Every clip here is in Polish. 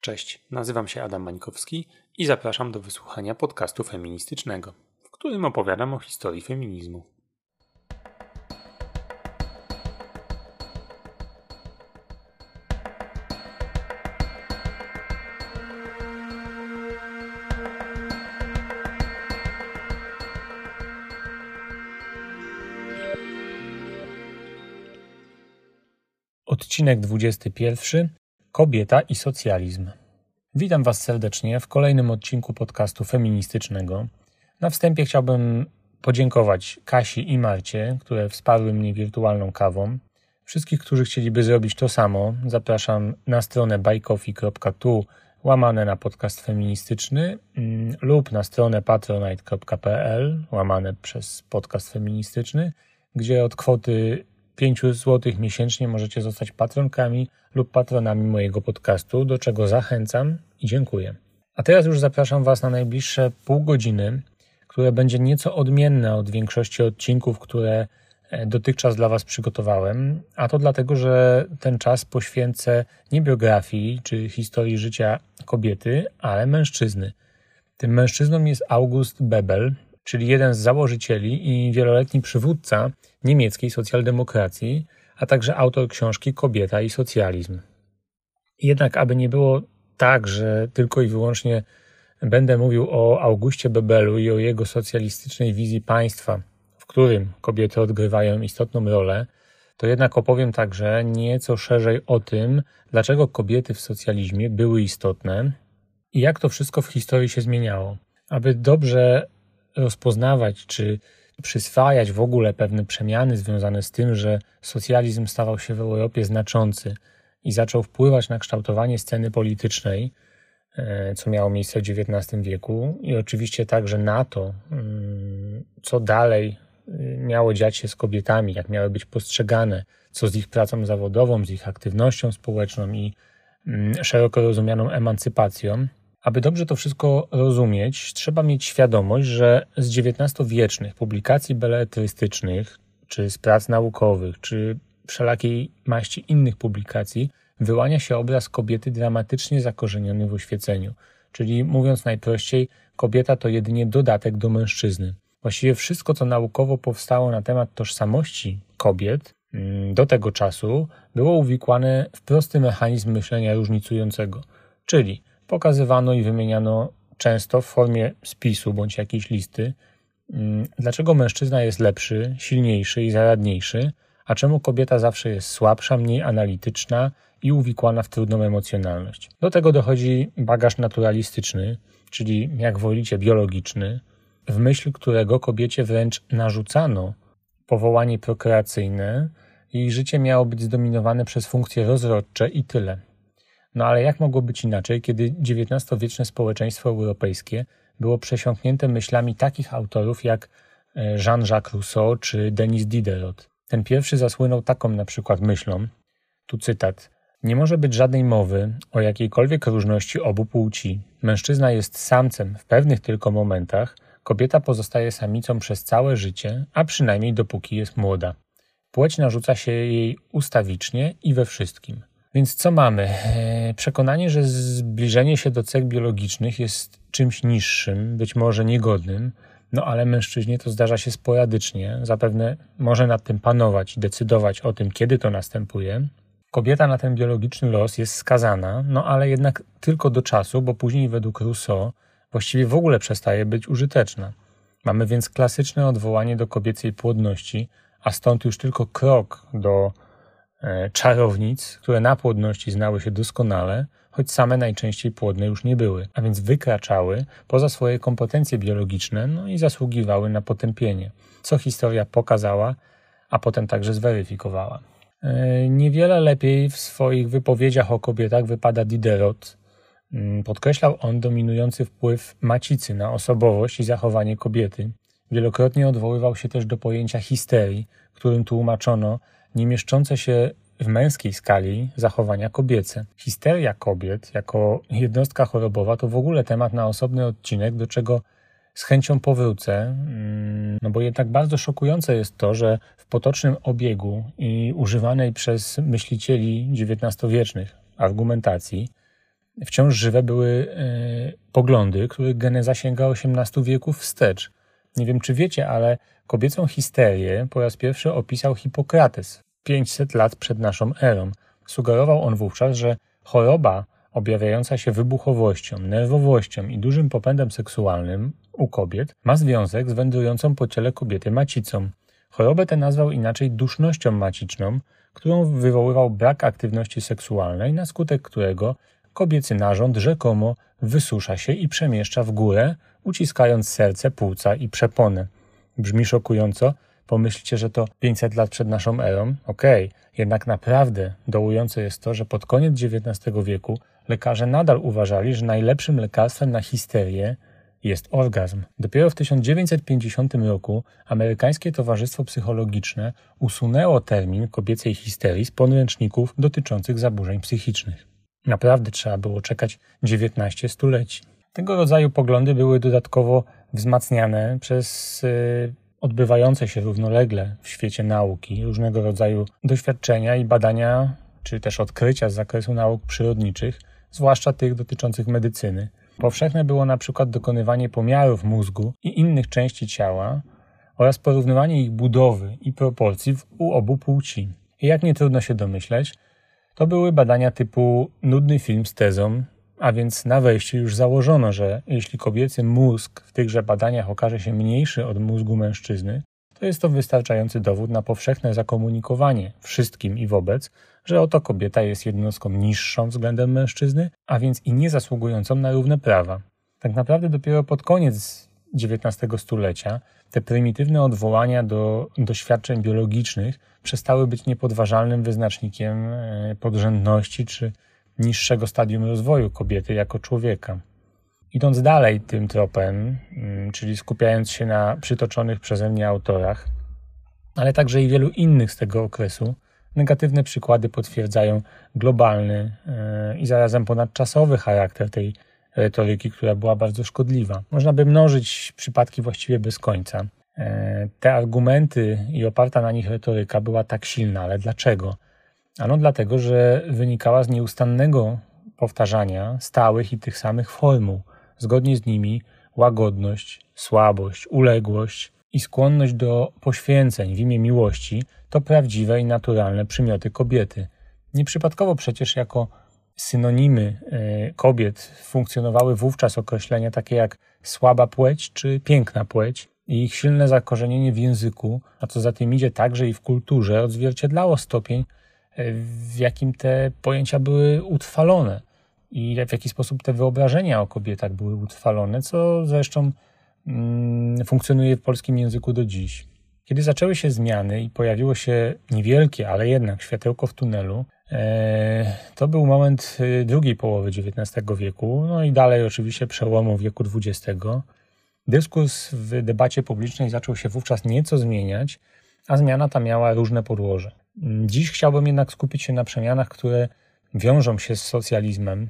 Cześć, nazywam się Adam Mańkowski i zapraszam do wysłuchania podcastu feministycznego, w którym opowiadam o historii feminizmu. Odcinek 21 Kobieta i socjalizm. Witam Was serdecznie w kolejnym odcinku podcastu feministycznego. Na wstępie chciałbym podziękować Kasi i Marcie, które wsparły mnie wirtualną kawą. Wszystkich, którzy chcieliby zrobić to samo, zapraszam na stronę buycoffee.tu łamane na podcast feministyczny mm, lub na stronę patronite.pl łamane przez podcast feministyczny, gdzie od kwoty 5 zł miesięcznie możecie zostać patronkami lub patronami mojego podcastu, do czego zachęcam i dziękuję. A teraz już zapraszam Was na najbliższe pół godziny, które będzie nieco odmienne od większości odcinków, które e, dotychczas dla Was przygotowałem, a to dlatego, że ten czas poświęcę nie biografii czy historii życia kobiety, ale mężczyzny. Tym mężczyzną jest August Bebel, czyli jeden z założycieli i wieloletni przywódca niemieckiej socjaldemokracji, a także autor książki Kobieta i socjalizm. Jednak, aby nie było tak, że tylko i wyłącznie będę mówił o Augustie Bebelu i o jego socjalistycznej wizji państwa, w którym kobiety odgrywają istotną rolę, to jednak opowiem także nieco szerzej o tym, dlaczego kobiety w socjalizmie były istotne i jak to wszystko w historii się zmieniało. Aby dobrze rozpoznawać czy przyswajać w ogóle pewne przemiany związane z tym, że socjalizm stawał się w Europie znaczący i zaczął wpływać na kształtowanie sceny politycznej, e, co miało miejsce w XIX wieku, i oczywiście także na to, mm, co dalej y, miało dziać się z kobietami, jak miały być postrzegane, co z ich pracą zawodową, z ich aktywnością społeczną i mm, szeroko rozumianą emancypacją. Aby dobrze to wszystko rozumieć, trzeba mieć świadomość, że z XIX-wiecznych publikacji beletrystycznych, czy z prac naukowych, czy wszelakiej maści innych publikacji, wyłania się obraz kobiety dramatycznie zakorzeniony w oświeceniu. Czyli mówiąc najprościej, kobieta to jedynie dodatek do mężczyzny. Właściwie wszystko, co naukowo powstało na temat tożsamości kobiet mm, do tego czasu, było uwikłane w prosty mechanizm myślenia różnicującego. Czyli pokazywano i wymieniano często w formie spisu bądź jakiejś listy, mm, dlaczego mężczyzna jest lepszy, silniejszy i zaradniejszy, a czemu kobieta zawsze jest słabsza, mniej analityczna i uwikłana w trudną emocjonalność. Do tego dochodzi bagaż naturalistyczny, czyli jak wolicie biologiczny, w myśl którego kobiecie wręcz narzucano powołanie prokreacyjne i życie miało być zdominowane przez funkcje rozrodcze i tyle. No ale jak mogło być inaczej, kiedy XIX-wieczne społeczeństwo europejskie było przesiąknięte myślami takich autorów jak e, Jean-Jacques Rousseau czy Denis Diderot? Ten pierwszy zasłynął taką na przykład myślą, tu cytat, nie może być żadnej mowy o jakiejkolwiek różności obu płci. Mężczyzna jest samcem w pewnych tylko momentach, kobieta pozostaje samicą przez całe życie, a przynajmniej dopóki jest młoda. Płeć narzuca się jej ustawicznie i we wszystkim. Więc co mamy? E, przekonanie, że zbliżenie się do cech biologicznych jest czymś niższym, być może niegodnym, no ale mężczyźnie to zdarza się sporadycznie. Zapewne może nad tym panować i decydować o tym, kiedy to następuje. Kobieta na ten biologiczny los jest skazana, no ale jednak tylko do czasu, bo później według Rousseau właściwie w ogóle przestaje być użyteczna. Mamy więc klasyczne odwołanie do kobiecej płodności, a stąd już tylko krok do czarownic, które na płodności znały się doskonale, choć same najczęściej płodne już nie były, a więc wykraczały poza swoje kompetencje biologiczne no i zasługiwały na potępienie, co historia pokazała, a potem także zweryfikowała. E, niewiele lepiej w swoich wypowiedziach o kobietach wypada Diderot. Mm, podkreślał on dominujący wpływ macicy na osobowość i zachowanie kobiety. Wielokrotnie odwoływał się też do pojęcia histerii, którym tłumaczono nie mieszczące się w męskiej skali zachowania kobiece. Histeria kobiet jako jednostka chorobowa to w ogóle temat na osobny odcinek, do czego z chęcią powrócę, mm, no bo jednak bardzo szokujące jest to, że w potocznym obiegu i używanej przez myślicieli XIX-wiecznych argumentacji wciąż żywe były poglądy, których geneza sięga XVIII wieku wstecz. Nie wiem, czy wiecie, ale kobiecą histerię po raz pierwszy opisał Hipokrates 500 lat przed naszą erą. Sugerował on wówczas, że choroba objawiająca się wybuchowością, nerwowością i dużym popędem seksualnym u kobiet ma związek z wędrującą po ciele kobiety macicą. Chorobę tę nazwał inaczej dusznością maciczną, którą wywoływał brak aktywności seksualnej, na skutek którego kobiecy narząd rzekomo wysusza się i przemieszcza w górę, uciskając serce, płuca i przeponę. Brzmi szokująco, pomyślcie, że to 500 lat przed naszą erą. Okej, okay. jednak naprawdę dołujące jest to, że pod koniec XIX wieku lekarze nadal uważali, że najlepszym lekarstwem na histerię jest orgazm. Dopiero w 1950 roku amerykańskie Towarzystwo Psychologiczne usunęło termin kobiecej histerii z podręczników dotyczących zaburzeń psychicznych. Naprawdę trzeba było czekać 19 stuleci. Tego rodzaju poglądy były dodatkowo wzmacniane przez y, odbywające się równolegle w świecie nauki różnego rodzaju doświadczenia i badania, czy też odkrycia z zakresu nauk przyrodniczych, zwłaszcza tych dotyczących medycyny. Powszechne było na przykład dokonywanie pomiarów mózgu i innych części ciała oraz porównywanie ich budowy i proporcji u obu płci. I jak nie trudno się domyśleć, to były badania typu nudny film z tezą, a więc na wejściu już założono, że jeśli kobiecy mózg w tychże badaniach okaże się mniejszy od mózgu mężczyzny, to jest to wystarczający dowód na powszechne zakomunikowanie wszystkim i wobec, że oto kobieta jest jednostką niższą względem mężczyzny, a więc i nie zasługującą na równe prawa. Tak naprawdę dopiero pod koniec XIX stulecia te prymitywne odwołania do doświadczeń biologicznych przestały być niepodważalnym wyznacznikiem e, podrzędności czy niższego stadium rozwoju kobiety jako człowieka. Idąc dalej tym tropem, mm, czyli skupiając się na przytoczonych przeze mnie autorach, ale także i wielu innych z tego okresu, negatywne przykłady potwierdzają globalny e, i zarazem ponadczasowy charakter tej retoryki, która była bardzo szkodliwa. Można by mnożyć przypadki właściwie bez końca. E, te argumenty i oparta na nich retoryka była tak silna, ale dlaczego? Ano dlatego, że wynikała z nieustannego powtarzania stałych i tych samych formuł. Zgodnie z nimi łagodność, słabość, uległość i skłonność do poświęceń w imię miłości to prawdziwe i naturalne przymioty kobiety. Nieprzypadkowo przecież jako synonimy e, kobiet funkcjonowały wówczas określenia takie jak słaba płeć czy piękna płeć, i ich silne zakorzenienie w języku, a co za tym idzie także i w kulturze, odzwierciedlało stopień, w jakim te pojęcia były utrwalone i w jaki sposób te wyobrażenia o kobietach były utrwalone, co zresztą mm, funkcjonuje w polskim języku do dziś. Kiedy zaczęły się zmiany i pojawiło się niewielkie, ale jednak światełko w tunelu, e, to był moment e, drugiej połowy XIX wieku, no i dalej oczywiście przełomu wieku XX. Dyskurs w debacie publicznej zaczął się wówczas nieco zmieniać, a zmiana ta miała różne podłoże. Dziś chciałbym jednak skupić się na przemianach, które wiążą się z socjalizmem.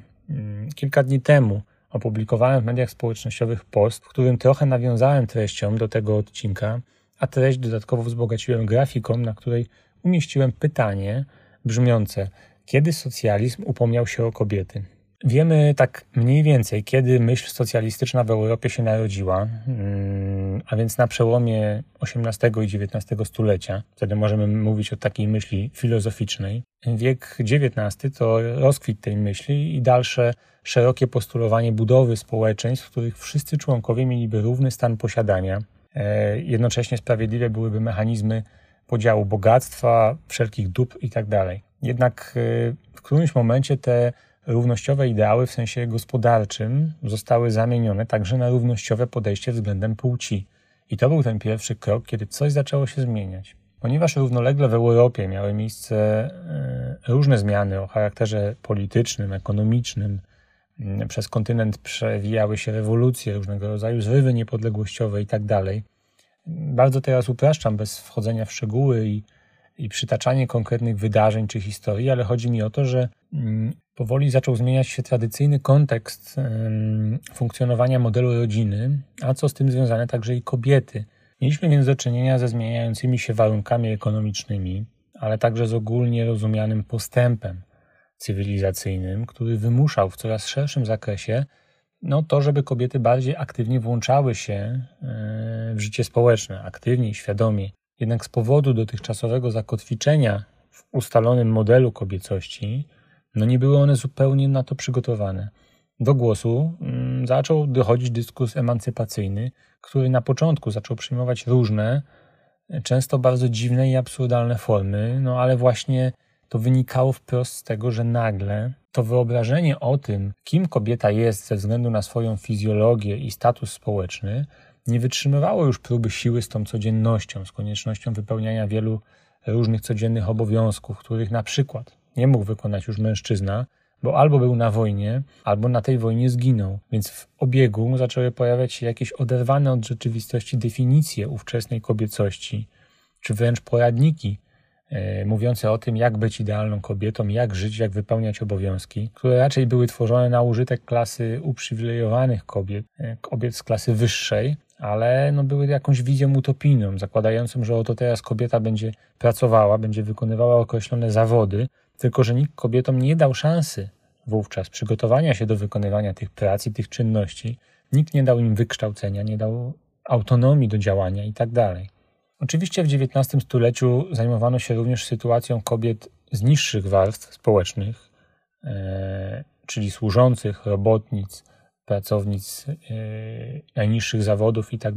Kilka dni temu opublikowałem w mediach społecznościowych post, w którym trochę nawiązałem treścią do tego odcinka, a treść dodatkowo wzbogaciłem grafiką, na której umieściłem pytanie brzmiące: kiedy socjalizm upomniał się o kobiety? Wiemy tak mniej więcej, kiedy myśl socjalistyczna w Europie się narodziła, mm, a więc na przełomie XVIII i XIX stulecia. Wtedy możemy mówić o takiej myśli filozoficznej. Wiek XIX to rozkwit tej myśli i dalsze szerokie postulowanie budowy społeczeństw, w których wszyscy członkowie mieliby równy stan posiadania. E, jednocześnie sprawiedliwe byłyby mechanizmy podziału bogactwa, wszelkich dóbr itd. Tak Jednak e, w którymś momencie te równościowe ideały w sensie gospodarczym zostały zamienione także na równościowe podejście względem płci. I to był ten pierwszy krok, kiedy coś zaczęło się zmieniać. Ponieważ równolegle w Europie miały miejsce e, różne zmiany o charakterze politycznym, ekonomicznym, przez kontynent przewijały się rewolucje, różnego rodzaju zrywy niepodległościowe itd. Tak Bardzo teraz upraszczam bez wchodzenia w szczegóły i, i przytaczanie konkretnych wydarzeń czy historii, ale chodzi mi o to, że mm, powoli zaczął zmieniać się tradycyjny kontekst funkcjonowania modelu rodziny, a co z tym związane także i kobiety. Mieliśmy więc do czynienia ze zmieniającymi się warunkami ekonomicznymi, ale także z ogólnie rozumianym postępem, cywilizacyjnym, który wymuszał w coraz szerszym zakresie no, to, żeby kobiety bardziej aktywnie włączały się e, w życie społeczne, aktywniej, świadomie. Jednak z powodu dotychczasowego zakotwiczenia w ustalonym modelu kobiecości, no nie były one zupełnie na to przygotowane. Do głosu mm, zaczął dochodzić dyskurs emancypacyjny, który na początku zaczął przyjmować różne, często bardzo dziwne i absurdalne formy, no ale właśnie to wynikało wprost z tego, że nagle to wyobrażenie o tym, kim kobieta jest ze względu na swoją fizjologię i status społeczny, nie wytrzymywało już próby siły z tą codziennością, z koniecznością wypełniania wielu różnych codziennych obowiązków, których na przykład nie mógł wykonać już mężczyzna, bo albo był na wojnie, albo na tej wojnie zginął. Więc w obiegu zaczęły pojawiać się jakieś oderwane od rzeczywistości definicje ówczesnej kobiecości, czy wręcz poradniki mówiące o tym, jak być idealną kobietą, jak żyć, jak wypełniać obowiązki, które raczej były tworzone na użytek klasy uprzywilejowanych kobiet, e, kobiet z klasy wyższej, ale no były jakąś wizją utopijną, zakładającą, że oto teraz kobieta będzie pracowała, będzie wykonywała określone zawody, tylko że nikt kobietom nie dał szansy wówczas przygotowania się do wykonywania tych prac i tych czynności. Nikt nie dał im wykształcenia, nie dał autonomii do działania i tak dalej. Oczywiście w XIX stuleciu zajmowano się również sytuacją kobiet z niższych warstw społecznych, e, czyli służących, robotnic, pracownic e, najniższych zawodów i tak.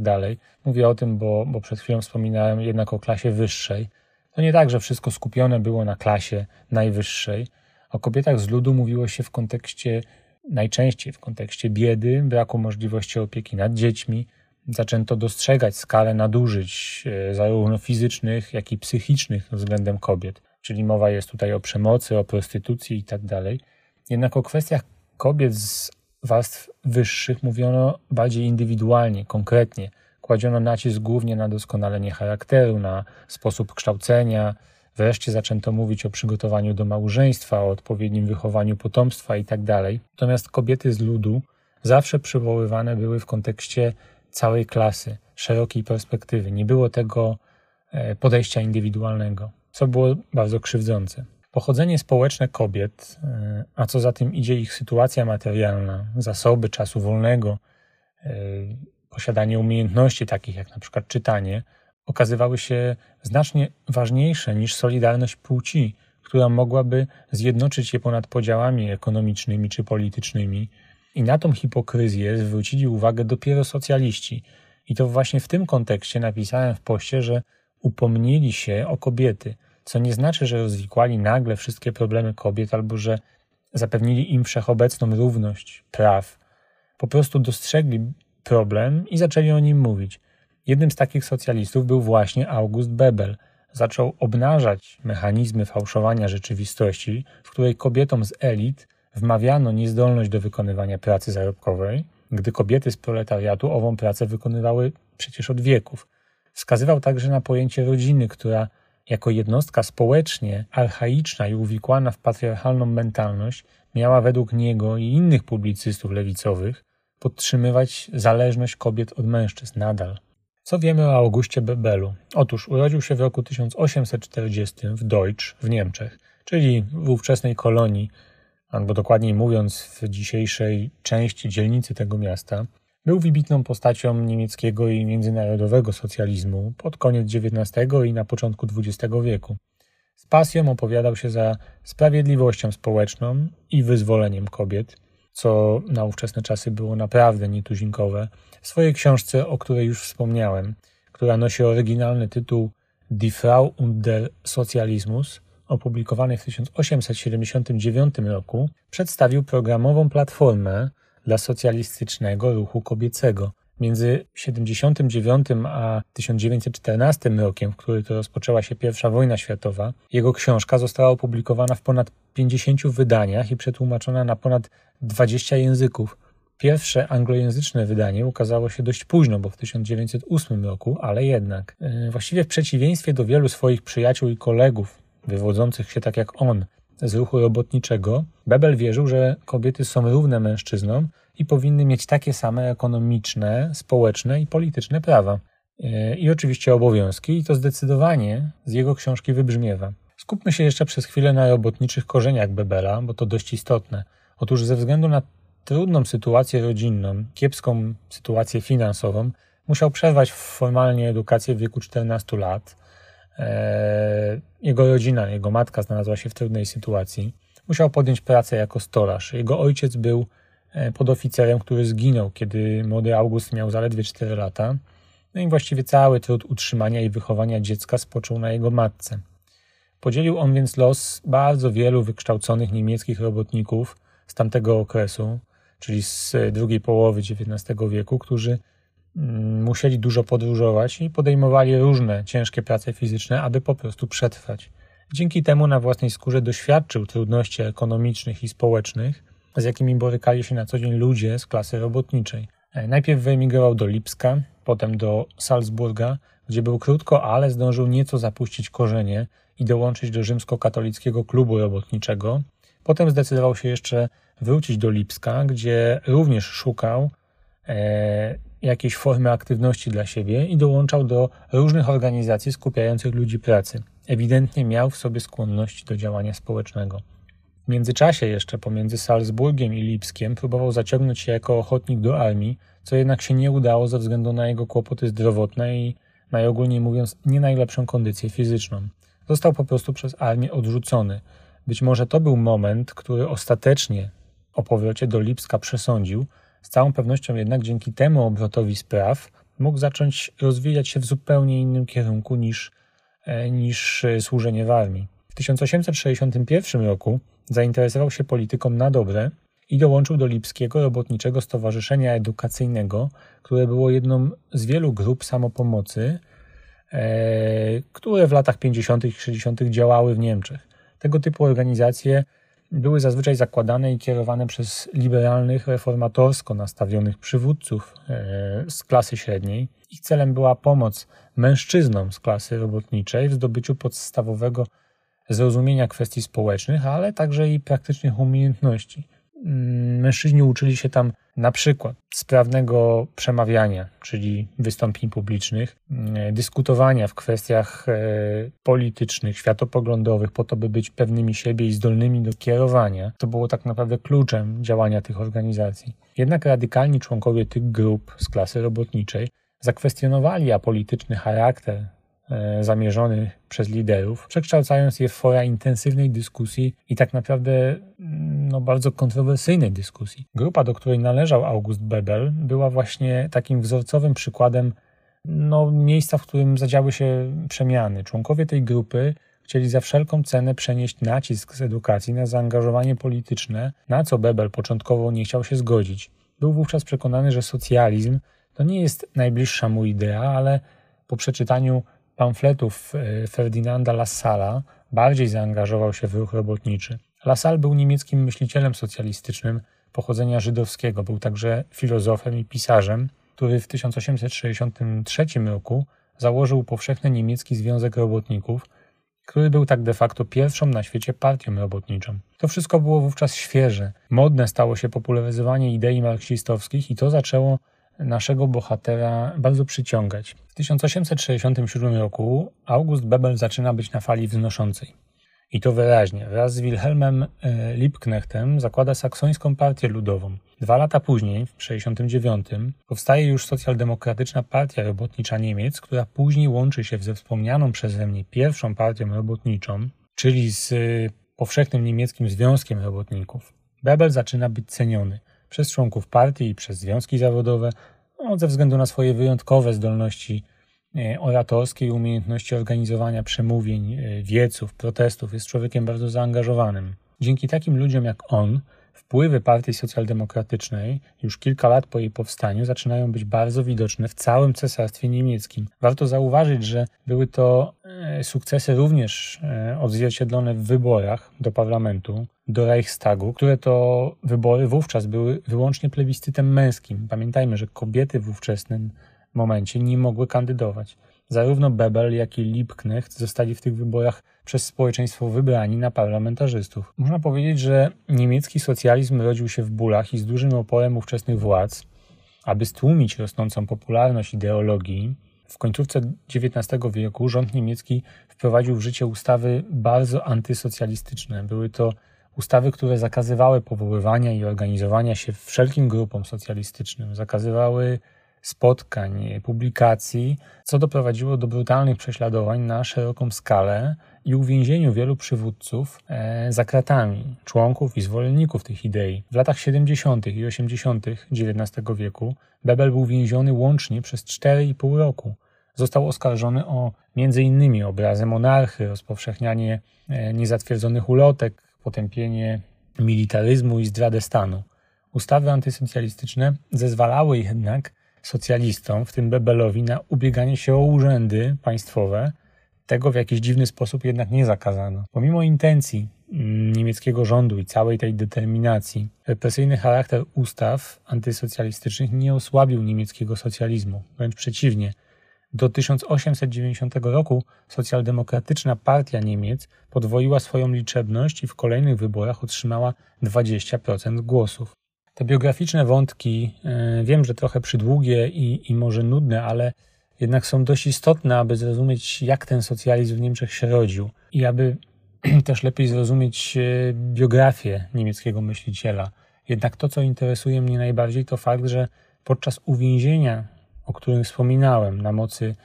Mówię o tym, bo, bo przed chwilą wspominałem jednak o klasie wyższej. To nie tak, że wszystko skupione było na klasie najwyższej. O kobietach z ludu mówiło się w kontekście, najczęściej w kontekście biedy, braku możliwości opieki nad dziećmi. Zaczęto dostrzegać skalę nadużyć, e, zarówno fizycznych, jak i psychicznych względem kobiet. Czyli mowa jest tutaj o przemocy, o prostytucji i tak. Jednak o kwestiach kobiet z warstw wyższych mówiono bardziej indywidualnie, konkretnie. Kładziono nacisk głównie na doskonalenie charakteru, na sposób kształcenia. Wreszcie zaczęto mówić o przygotowaniu do małżeństwa, o odpowiednim wychowaniu potomstwa itd. Tak Natomiast kobiety z ludu zawsze przywoływane były w kontekście całej klasy, szerokiej perspektywy. Nie było tego e, podejścia indywidualnego, co było bardzo krzywdzące. Pochodzenie społeczne kobiet, e, a co za tym idzie ich sytuacja materialna, zasoby czasu wolnego, e, posiadanie umiejętności takich jak na przykład czytanie, okazywały się znacznie ważniejsze niż solidarność płci, która mogłaby zjednoczyć je ponad podziałami ekonomicznymi czy politycznymi. I na tą hipokryzję zwrócili uwagę dopiero socjaliści. I to właśnie w tym kontekście napisałem w poście, że upomnieli się o kobiety, co nie znaczy, że rozwikłali nagle wszystkie problemy kobiet albo że zapewnili im wszechobecną równość praw. Po prostu dostrzegli problem i zaczęli o nim mówić. Jednym z takich socjalistów był właśnie August Bebel. Zaczął obnażać mechanizmy fałszowania rzeczywistości, w której kobietom z elit wmawiano niezdolność do wykonywania pracy zarobkowej, gdy kobiety z proletariatu ową pracę wykonywały przecież od wieków. Wskazywał także na pojęcie rodziny, która jako jednostka społecznie archaiczna i uwikłana w patriarchalną mentalność miała według niego i innych publicystów lewicowych podtrzymywać zależność kobiet od mężczyzn nadal. Co wiemy o Augustie Bebelu? Otóż urodził się w roku 1840 w Deutsch w Niemczech, czyli w ówczesnej kolonii, albo dokładniej mówiąc w dzisiejszej części dzielnicy tego miasta. Był wybitną postacią niemieckiego i międzynarodowego socjalizmu pod koniec XIX i na początku XX wieku. Z pasją opowiadał się za sprawiedliwością społeczną i wyzwoleniem kobiet – co na ówczesne czasy było naprawdę nietuzinkowe, w swojej książce, o której już wspomniałem, która nosi oryginalny tytuł Die Frau und der Sozialismus, opublikowany w 1879 roku, przedstawił programową platformę dla socjalistycznego ruchu kobiecego. Między 79 a 1914 rokiem, w który to rozpoczęła się I wojna światowa, jego książka została opublikowana w ponad 50 wydaniach i przetłumaczona na ponad 20 języków. Pierwsze anglojęzyczne wydanie ukazało się dość późno, bo w 1908 roku, ale jednak. E, właściwie w przeciwieństwie do wielu swoich przyjaciół i kolegów, wywodzących się tak jak on z ruchu robotniczego, Bebel wierzył, że kobiety są równe mężczyznom i powinny mieć takie same ekonomiczne, społeczne i polityczne prawa. E, I oczywiście obowiązki, i to zdecydowanie z jego książki wybrzmiewa. Skupmy się jeszcze przez chwilę na robotniczych korzeniach Bebela, bo to dość istotne. Otóż ze względu na trudną sytuację rodzinną, kiepską sytuację finansową, musiał przerwać formalnie edukację w wieku 14 lat. Eee, jego rodzina, jego matka znalazła się w trudnej sytuacji. Musiał podjąć pracę jako stolarz. Jego ojciec był e, podoficerem, który zginął, kiedy młody August miał zaledwie 4 lata. No i właściwie cały trud utrzymania i wychowania dziecka spoczął na jego matce. Podzielił on więc los bardzo wielu wykształconych niemieckich robotników z tamtego okresu, czyli z drugiej połowy XIX wieku, którzy musieli dużo podróżować i podejmowali różne ciężkie prace fizyczne, aby po prostu przetrwać. Dzięki temu na własnej skórze doświadczył trudności ekonomicznych i społecznych, z jakimi borykali się na co dzień ludzie z klasy robotniczej. E, najpierw wyemigrował do Lipska, potem do Salzburga, gdzie był krótko, ale zdążył nieco zapuścić korzenie i dołączyć do rzymskokatolickiego klubu robotniczego. Potem zdecydował się jeszcze wrócić do Lipska, gdzie również szukał e, jakiejś formy aktywności dla siebie i dołączał do różnych organizacji skupiających ludzi pracy. Ewidentnie miał w sobie skłonności do działania społecznego. W międzyczasie jeszcze pomiędzy Salzburgiem i Lipskiem próbował zaciągnąć się jako ochotnik do armii, co jednak się nie udało ze względu na jego kłopoty zdrowotne i najogólniej mówiąc nie najlepszą kondycję fizyczną. Został po prostu przez armię odrzucony. Być może to był moment, który ostatecznie o powrocie do Lipska przesądził, z całą pewnością jednak dzięki temu obrotowi spraw mógł zacząć rozwijać się w zupełnie innym kierunku niż, e, niż służenie w armii. W 1861 roku zainteresował się polityką na dobre i dołączył do Lipskiego Robotniczego Stowarzyszenia Edukacyjnego, które było jedną z wielu grup samopomocy, e, które w latach 50. i 60. działały w Niemczech. Tego typu organizacje były zazwyczaj zakładane i kierowane przez liberalnych, reformatorsko nastawionych przywódców e, z klasy średniej. Ich celem była pomoc mężczyznom z klasy robotniczej w zdobyciu podstawowego zrozumienia kwestii społecznych, ale także i praktycznych umiejętności. Mm, mężczyźni uczyli się tam na przykład sprawnego przemawiania, czyli wystąpień publicznych, mm, dyskutowania w kwestiach e, politycznych, światopoglądowych, po to, by być pewnymi siebie i zdolnymi do kierowania. To było tak naprawdę kluczem działania tych organizacji. Jednak radykalni członkowie tych grup z klasy robotniczej zakwestionowali apolityczny charakter zamierzony przez liderów, przekształcając je w fora intensywnej dyskusji i tak naprawdę mm, no, bardzo kontrowersyjnej dyskusji. Grupa, do której należał August Bebel, była właśnie takim wzorcowym przykładem no, miejsca, w którym zadziały się przemiany. Członkowie tej grupy chcieli za wszelką cenę przenieść nacisk z edukacji na zaangażowanie polityczne, na co Bebel początkowo nie chciał się zgodzić. Był wówczas przekonany, że socjalizm to nie jest najbliższa mu idea, ale po przeczytaniu pamfletów e, Ferdynanda Lassala bardziej zaangażował się w ruch robotniczy. Lassalle był niemieckim myślicielem socjalistycznym pochodzenia żydowskiego. Był także filozofem i pisarzem, który w 1863 roku założył powszechny niemiecki Związek Robotników, który był tak de facto pierwszą na świecie partią robotniczą. To wszystko było wówczas świeże. Modne stało się popularyzowanie idei marksistowskich i to zaczęło naszego bohatera bardzo przyciągać. W 1867 roku August Bebel zaczyna być na fali wznoszącej. I to wyraźnie. Wraz z Wilhelmem e, Liebknechtem zakłada saksońską partię ludową. Dwa lata później, w 1969, powstaje już socjaldemokratyczna partia robotnicza Niemiec, która później łączy się ze wspomnianą przeze mnie pierwszą partią robotniczą, czyli z e, powszechnym niemieckim Związkiem Robotników. Bebel zaczyna być ceniony przez członków partii i przez związki zawodowe, no, ze względu na swoje wyjątkowe zdolności e, oratorskie i umiejętności organizowania przemówień, e, wieców, protestów. Jest człowiekiem bardzo zaangażowanym. Dzięki takim ludziom jak on, wpływy partii socjaldemokratycznej już kilka lat po jej powstaniu zaczynają być bardzo widoczne w całym cesarstwie niemieckim. Warto zauważyć, że były to e, sukcesy również odzwierciedlone w wyborach do parlamentu, do Reichstagu, które to wybory wówczas były wyłącznie plebiscytem męskim. Pamiętajmy, że kobiety w ówczesnym momencie nie mogły kandydować. Zarówno Bebel, jak i Liebknecht zostali w tych wyborach przez społeczeństwo wybrani na parlamentarzystów. Można powiedzieć, że niemiecki socjalizm rodził się w bólach i z dużym oporem ówczesnych władz. Aby stłumić rosnącą popularność ideologii, W końcówce XIX wieku rząd niemiecki wprowadził w życie ustawy bardzo antysocjalistyczne. Były to ustawy, które zakazywały powoływania i organizowania się wszelkim grupom socjalistycznym, zakazywały spotkań, publikacji, co doprowadziło do brutalnych prześladowań na szeroką skalę i uwięzieniu wielu przywódców e, za kratami, członków i zwolenników tych idei. W latach 70. i 80. XIX wieku Bebel był więziony łącznie przez 4,5 roku. Został oskarżony o m.in. obrazę monarchy, rozpowszechnianie e, niezatwierdzonych ulotek, potępienie militaryzmu i zdradę stanu. Ustawy antysocjalistyczne zezwalały jednak socjalistom, w tym Bebelowi, na ubieganie się o urzędy państwowe. Tego w jakiś dziwny sposób jednak nie zakazano. Pomimo intencji mm, niemieckiego rządu i całej tej determinacji, represyjny charakter ustaw antysocjalistycznych nie osłabił niemieckiego socjalizmu. Wręcz przeciwnie. Do 1890 roku socjaldemokratyczna partia Niemiec podwoiła swoją liczebność i w kolejnych wyborach otrzymała 20% głosów. Te biograficzne wątki, e, wiem, że trochę przydługie i, i może nudne, ale jednak są dość istotne, aby zrozumieć, jak ten socjalizm w Niemczech się rodził i aby też lepiej zrozumieć e, biografię niemieckiego myśliciela. Jednak to, co interesuje mnie najbardziej, to fakt, że podczas uwięzienia, o którym wspominałem, na mocy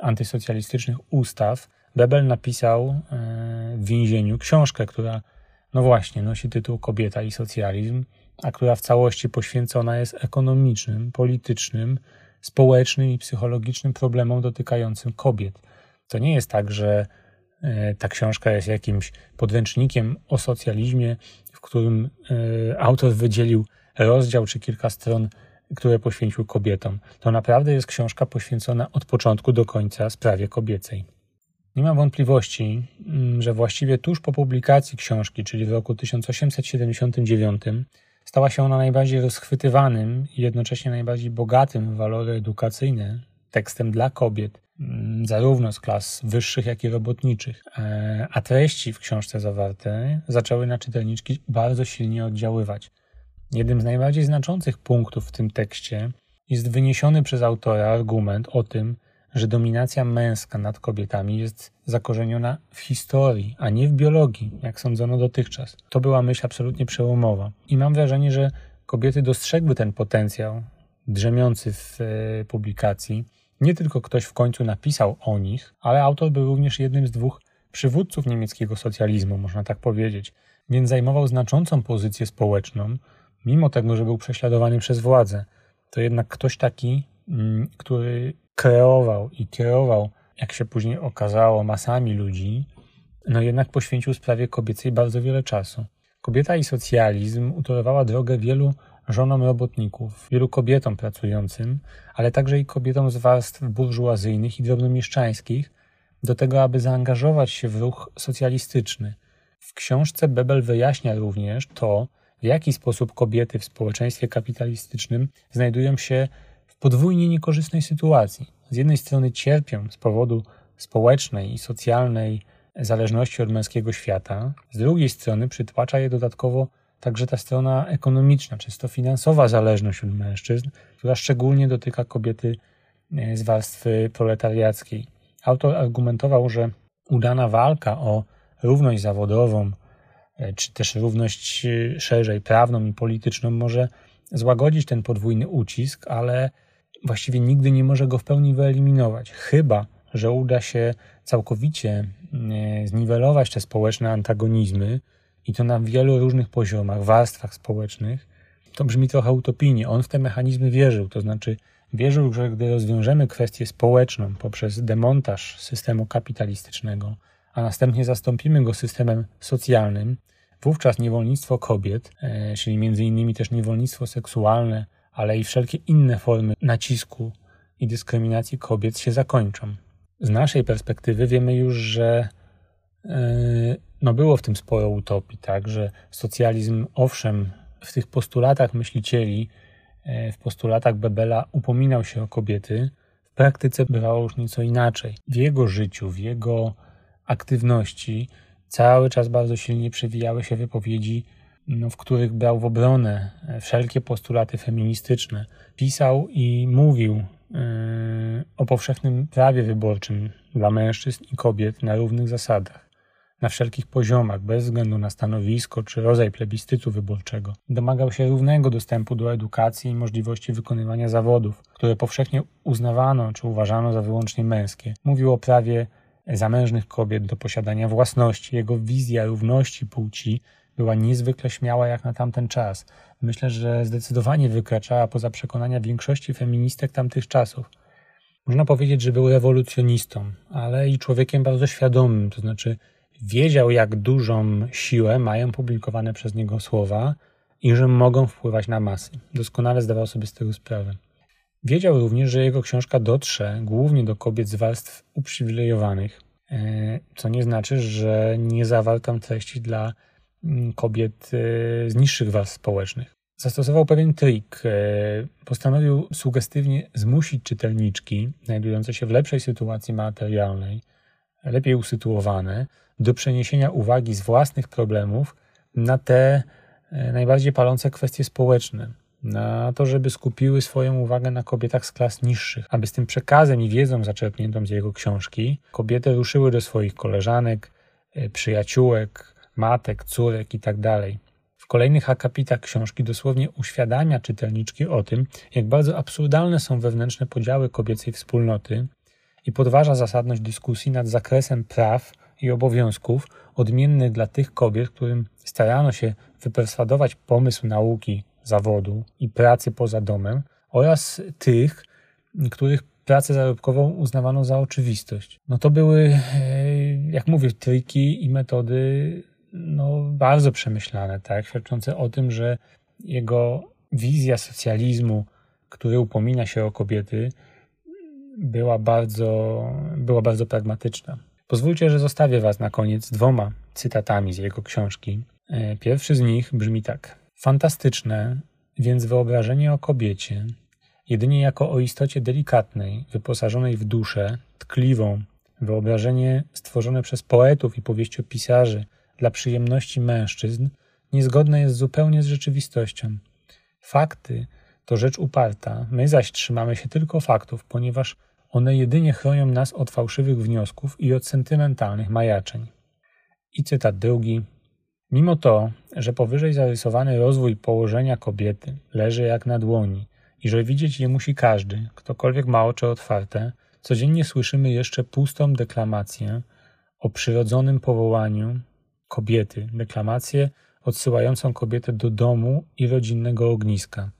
antysocjalistycznych ustaw, Bebel napisał e, w więzieniu książkę, która, no właśnie, nosi tytuł Kobieta i socjalizm a która w całości poświęcona jest ekonomicznym, politycznym, społecznym i psychologicznym problemom dotykającym kobiet. To nie jest tak, że e, ta książka jest jakimś podręcznikiem o socjalizmie, w którym e, autor wydzielił rozdział czy kilka stron, które poświęcił kobietom. To naprawdę jest książka poświęcona od początku do końca sprawie kobiecej. Nie ma wątpliwości, mm, że właściwie tuż po publikacji książki, czyli w roku 1879, Stała się ona najbardziej rozchwytywanym i jednocześnie najbardziej bogatym w walory edukacyjne tekstem dla kobiet, mm, zarówno z klas wyższych, jak i robotniczych. E, a treści w książce zawarte zaczęły na czytelniczki bardzo silnie oddziaływać. Jednym z najbardziej znaczących punktów w tym tekście jest wyniesiony przez autora argument o tym, że dominacja męska nad kobietami jest zakorzeniona w historii, a nie w biologii, jak sądzono dotychczas. To była myśl absolutnie przełomowa. I mam wrażenie, że kobiety dostrzegły ten potencjał drzemiący w e, publikacji. Nie tylko ktoś w końcu napisał o nich, ale autor był również jednym z dwóch przywódców niemieckiego socjalizmu, można tak powiedzieć, więc zajmował znaczącą pozycję społeczną, mimo tego, że był prześladowany przez władzę. To jednak ktoś taki, mm, który kreował i kierował, jak się później okazało, masami ludzi, no jednak poświęcił sprawie kobiecej bardzo wiele czasu. Kobieta i socjalizm utorowała drogę wielu żonom robotników, wielu kobietom pracującym, ale także i kobietom z warstw burżuazyjnych i drobnomieszczańskich, do tego, aby zaangażować się w ruch socjalistyczny. W książce Bebel wyjaśnia również to, w jaki sposób kobiety w społeczeństwie kapitalistycznym znajdują się w podwójnie niekorzystnej sytuacji. Z jednej strony cierpią z powodu społecznej i socjalnej zależności od męskiego świata, z drugiej strony przytłacza je dodatkowo także ta strona ekonomiczna, czysto finansowa zależność od mężczyzn, która szczególnie dotyka kobiety e, z warstwy proletariackiej. Autor argumentował, że udana walka o równość zawodową, czy też równość e, szerzej prawną i polityczną może złagodzić ten podwójny ucisk, ale właściwie nigdy nie może go w pełni wyeliminować, chyba że uda się całkowicie e, zniwelować te społeczne antagonizmy i to na wielu różnych poziomach, warstwach społecznych. To brzmi trochę utopijnie. On w te mechanizmy wierzył, to znaczy wierzył, że gdy rozwiążemy kwestię społeczną poprzez demontaż systemu kapitalistycznego, a następnie zastąpimy go systemem socjalnym, wówczas niewolnictwo kobiet, e, czyli między innymi też niewolnictwo seksualne, ale i wszelkie inne formy nacisku i dyskryminacji kobiet się zakończą. Z naszej perspektywy wiemy już, że e, no było w tym sporo utopii, tak, że socjalizm, owszem, w tych postulatach myślicieli, e, w postulatach Bebela upominał się o kobiety, w praktyce bywało już nieco inaczej. W jego życiu, w jego aktywności cały czas bardzo silnie przewijały się wypowiedzi no, w których brał w obronę wszelkie postulaty feministyczne. Pisał i mówił o powszechnym prawie wyborczym dla mężczyzn i kobiet na równych zasadach, na wszelkich poziomach, bez względu na stanowisko czy rodzaj plebiscytu wyborczego. Domagał się równego dostępu do edukacji i możliwości wykonywania zawodów, które powszechnie uznawano czy uważano za wyłącznie męskie. Mówił o prawie zamężnych kobiet do posiadania własności. Jego wizja równości płci była niezwykle śmiała jak na tamten czas. Myślę, że zdecydowanie wykraczała poza przekonania większości feministek tamtych czasów. Można powiedzieć, że był rewolucjonistą, ale i człowiekiem bardzo świadomym, to znaczy wiedział, jak dużą siłę mają publikowane przez niego słowa i że mogą wpływać na masy. Doskonale zdawał sobie z tego sprawę. Wiedział również, że jego książka dotrze głównie do kobiet z warstw uprzywilejowanych, e, co nie znaczy, że nie zawarł treści dla mm, kobiet e, z niższych warstw społecznych. Zastosował pewien trik. E, postanowił sugestywnie zmusić czytelniczki, znajdujące się w lepszej sytuacji materialnej, lepiej usytuowane, do przeniesienia uwagi z własnych problemów na te najbardziej palące kwestie społeczne na to, żeby skupiły swoją uwagę na kobietach z klas niższych, aby z tym przekazem i wiedzą zaczerpniętą z jego książki kobiety ruszyły do swoich koleżanek, e, przyjaciółek, matek, córek itd. Tak w kolejnych akapitach książki dosłownie uświadamia czytelniczki o tym, jak bardzo absurdalne są wewnętrzne podziały kobiecej wspólnoty i podważa zasadność dyskusji nad zakresem praw i obowiązków odmiennych dla tych kobiet, którym starano się wyperswadować pomysł nauki zawodu i pracy poza domem oraz tych, których pracę zarobkową uznawano za oczywistość. No to były, e, jak mówię, triki i metody no, bardzo przemyślane, tak, świadczące o tym, że jego wizja socjalizmu, który upomina się o kobiety, była bardzo, była bardzo pragmatyczna. Pozwólcie, że zostawię Was na koniec dwoma cytatami z jego książki. E, pierwszy z nich brzmi tak. Fantastyczne, więc wyobrażenie o kobiecie, jedynie jako o istocie delikatnej, wyposażonej w duszę, tkliwą, wyobrażenie stworzone przez poetów i powieściopisarzy dla przyjemności mężczyzn, niezgodne jest zupełnie z rzeczywistością. Fakty to rzecz uparta, my zaś trzymamy się tylko faktów, ponieważ one jedynie chronią nas od fałszywych wniosków i od sentymentalnych majaczeń. I cytat drugi. Mimo to, że powyżej zarysowany rozwój położenia kobiety leży jak na dłoni i że widzieć je musi każdy, ktokolwiek ma oczy otwarte, codziennie słyszymy jeszcze pustą deklamację o przyrodzonym powołaniu kobiety, deklamację odsyłającą kobietę do domu i rodzinnego ogniska.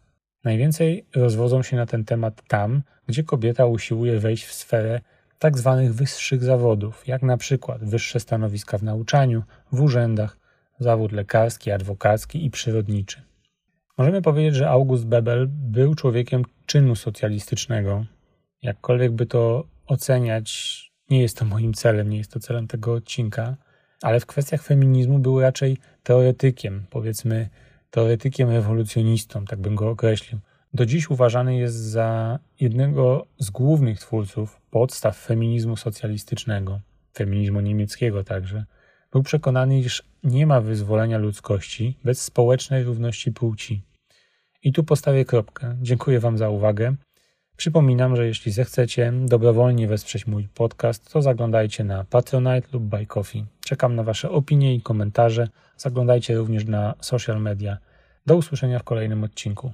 Najwięcej rozwodzą się na ten temat tam, gdzie kobieta usiłuje wejść w sferę tak zwanych wyższych zawodów, jak na przykład wyższe stanowiska w nauczaniu, w urzędach, zawód lekarski, adwokacki i przyrodniczy. Możemy powiedzieć, że August Bebel był człowiekiem czynu socjalistycznego. Jakkolwiek by to oceniać, nie jest to moim celem, nie jest to celem tego odcinka, ale w kwestiach feminizmu był raczej teoretykiem, powiedzmy teoretykiem rewolucjonistą, tak bym go określił. Do dziś uważany jest za jednego z głównych twórców podstaw feminizmu socjalistycznego, feminizmu niemieckiego także. Był przekonany, iż nie ma wyzwolenia ludzkości bez społecznej równości płci. I tu postawię kropkę. Dziękuję Wam za uwagę. Przypominam, że jeśli zechcecie dobrowolnie wesprzeć mój podcast, to zaglądajcie na Patronite lub Buy Coffee. Czekam na Wasze opinie i komentarze. Zaglądajcie również na social media. Do usłyszenia w kolejnym odcinku.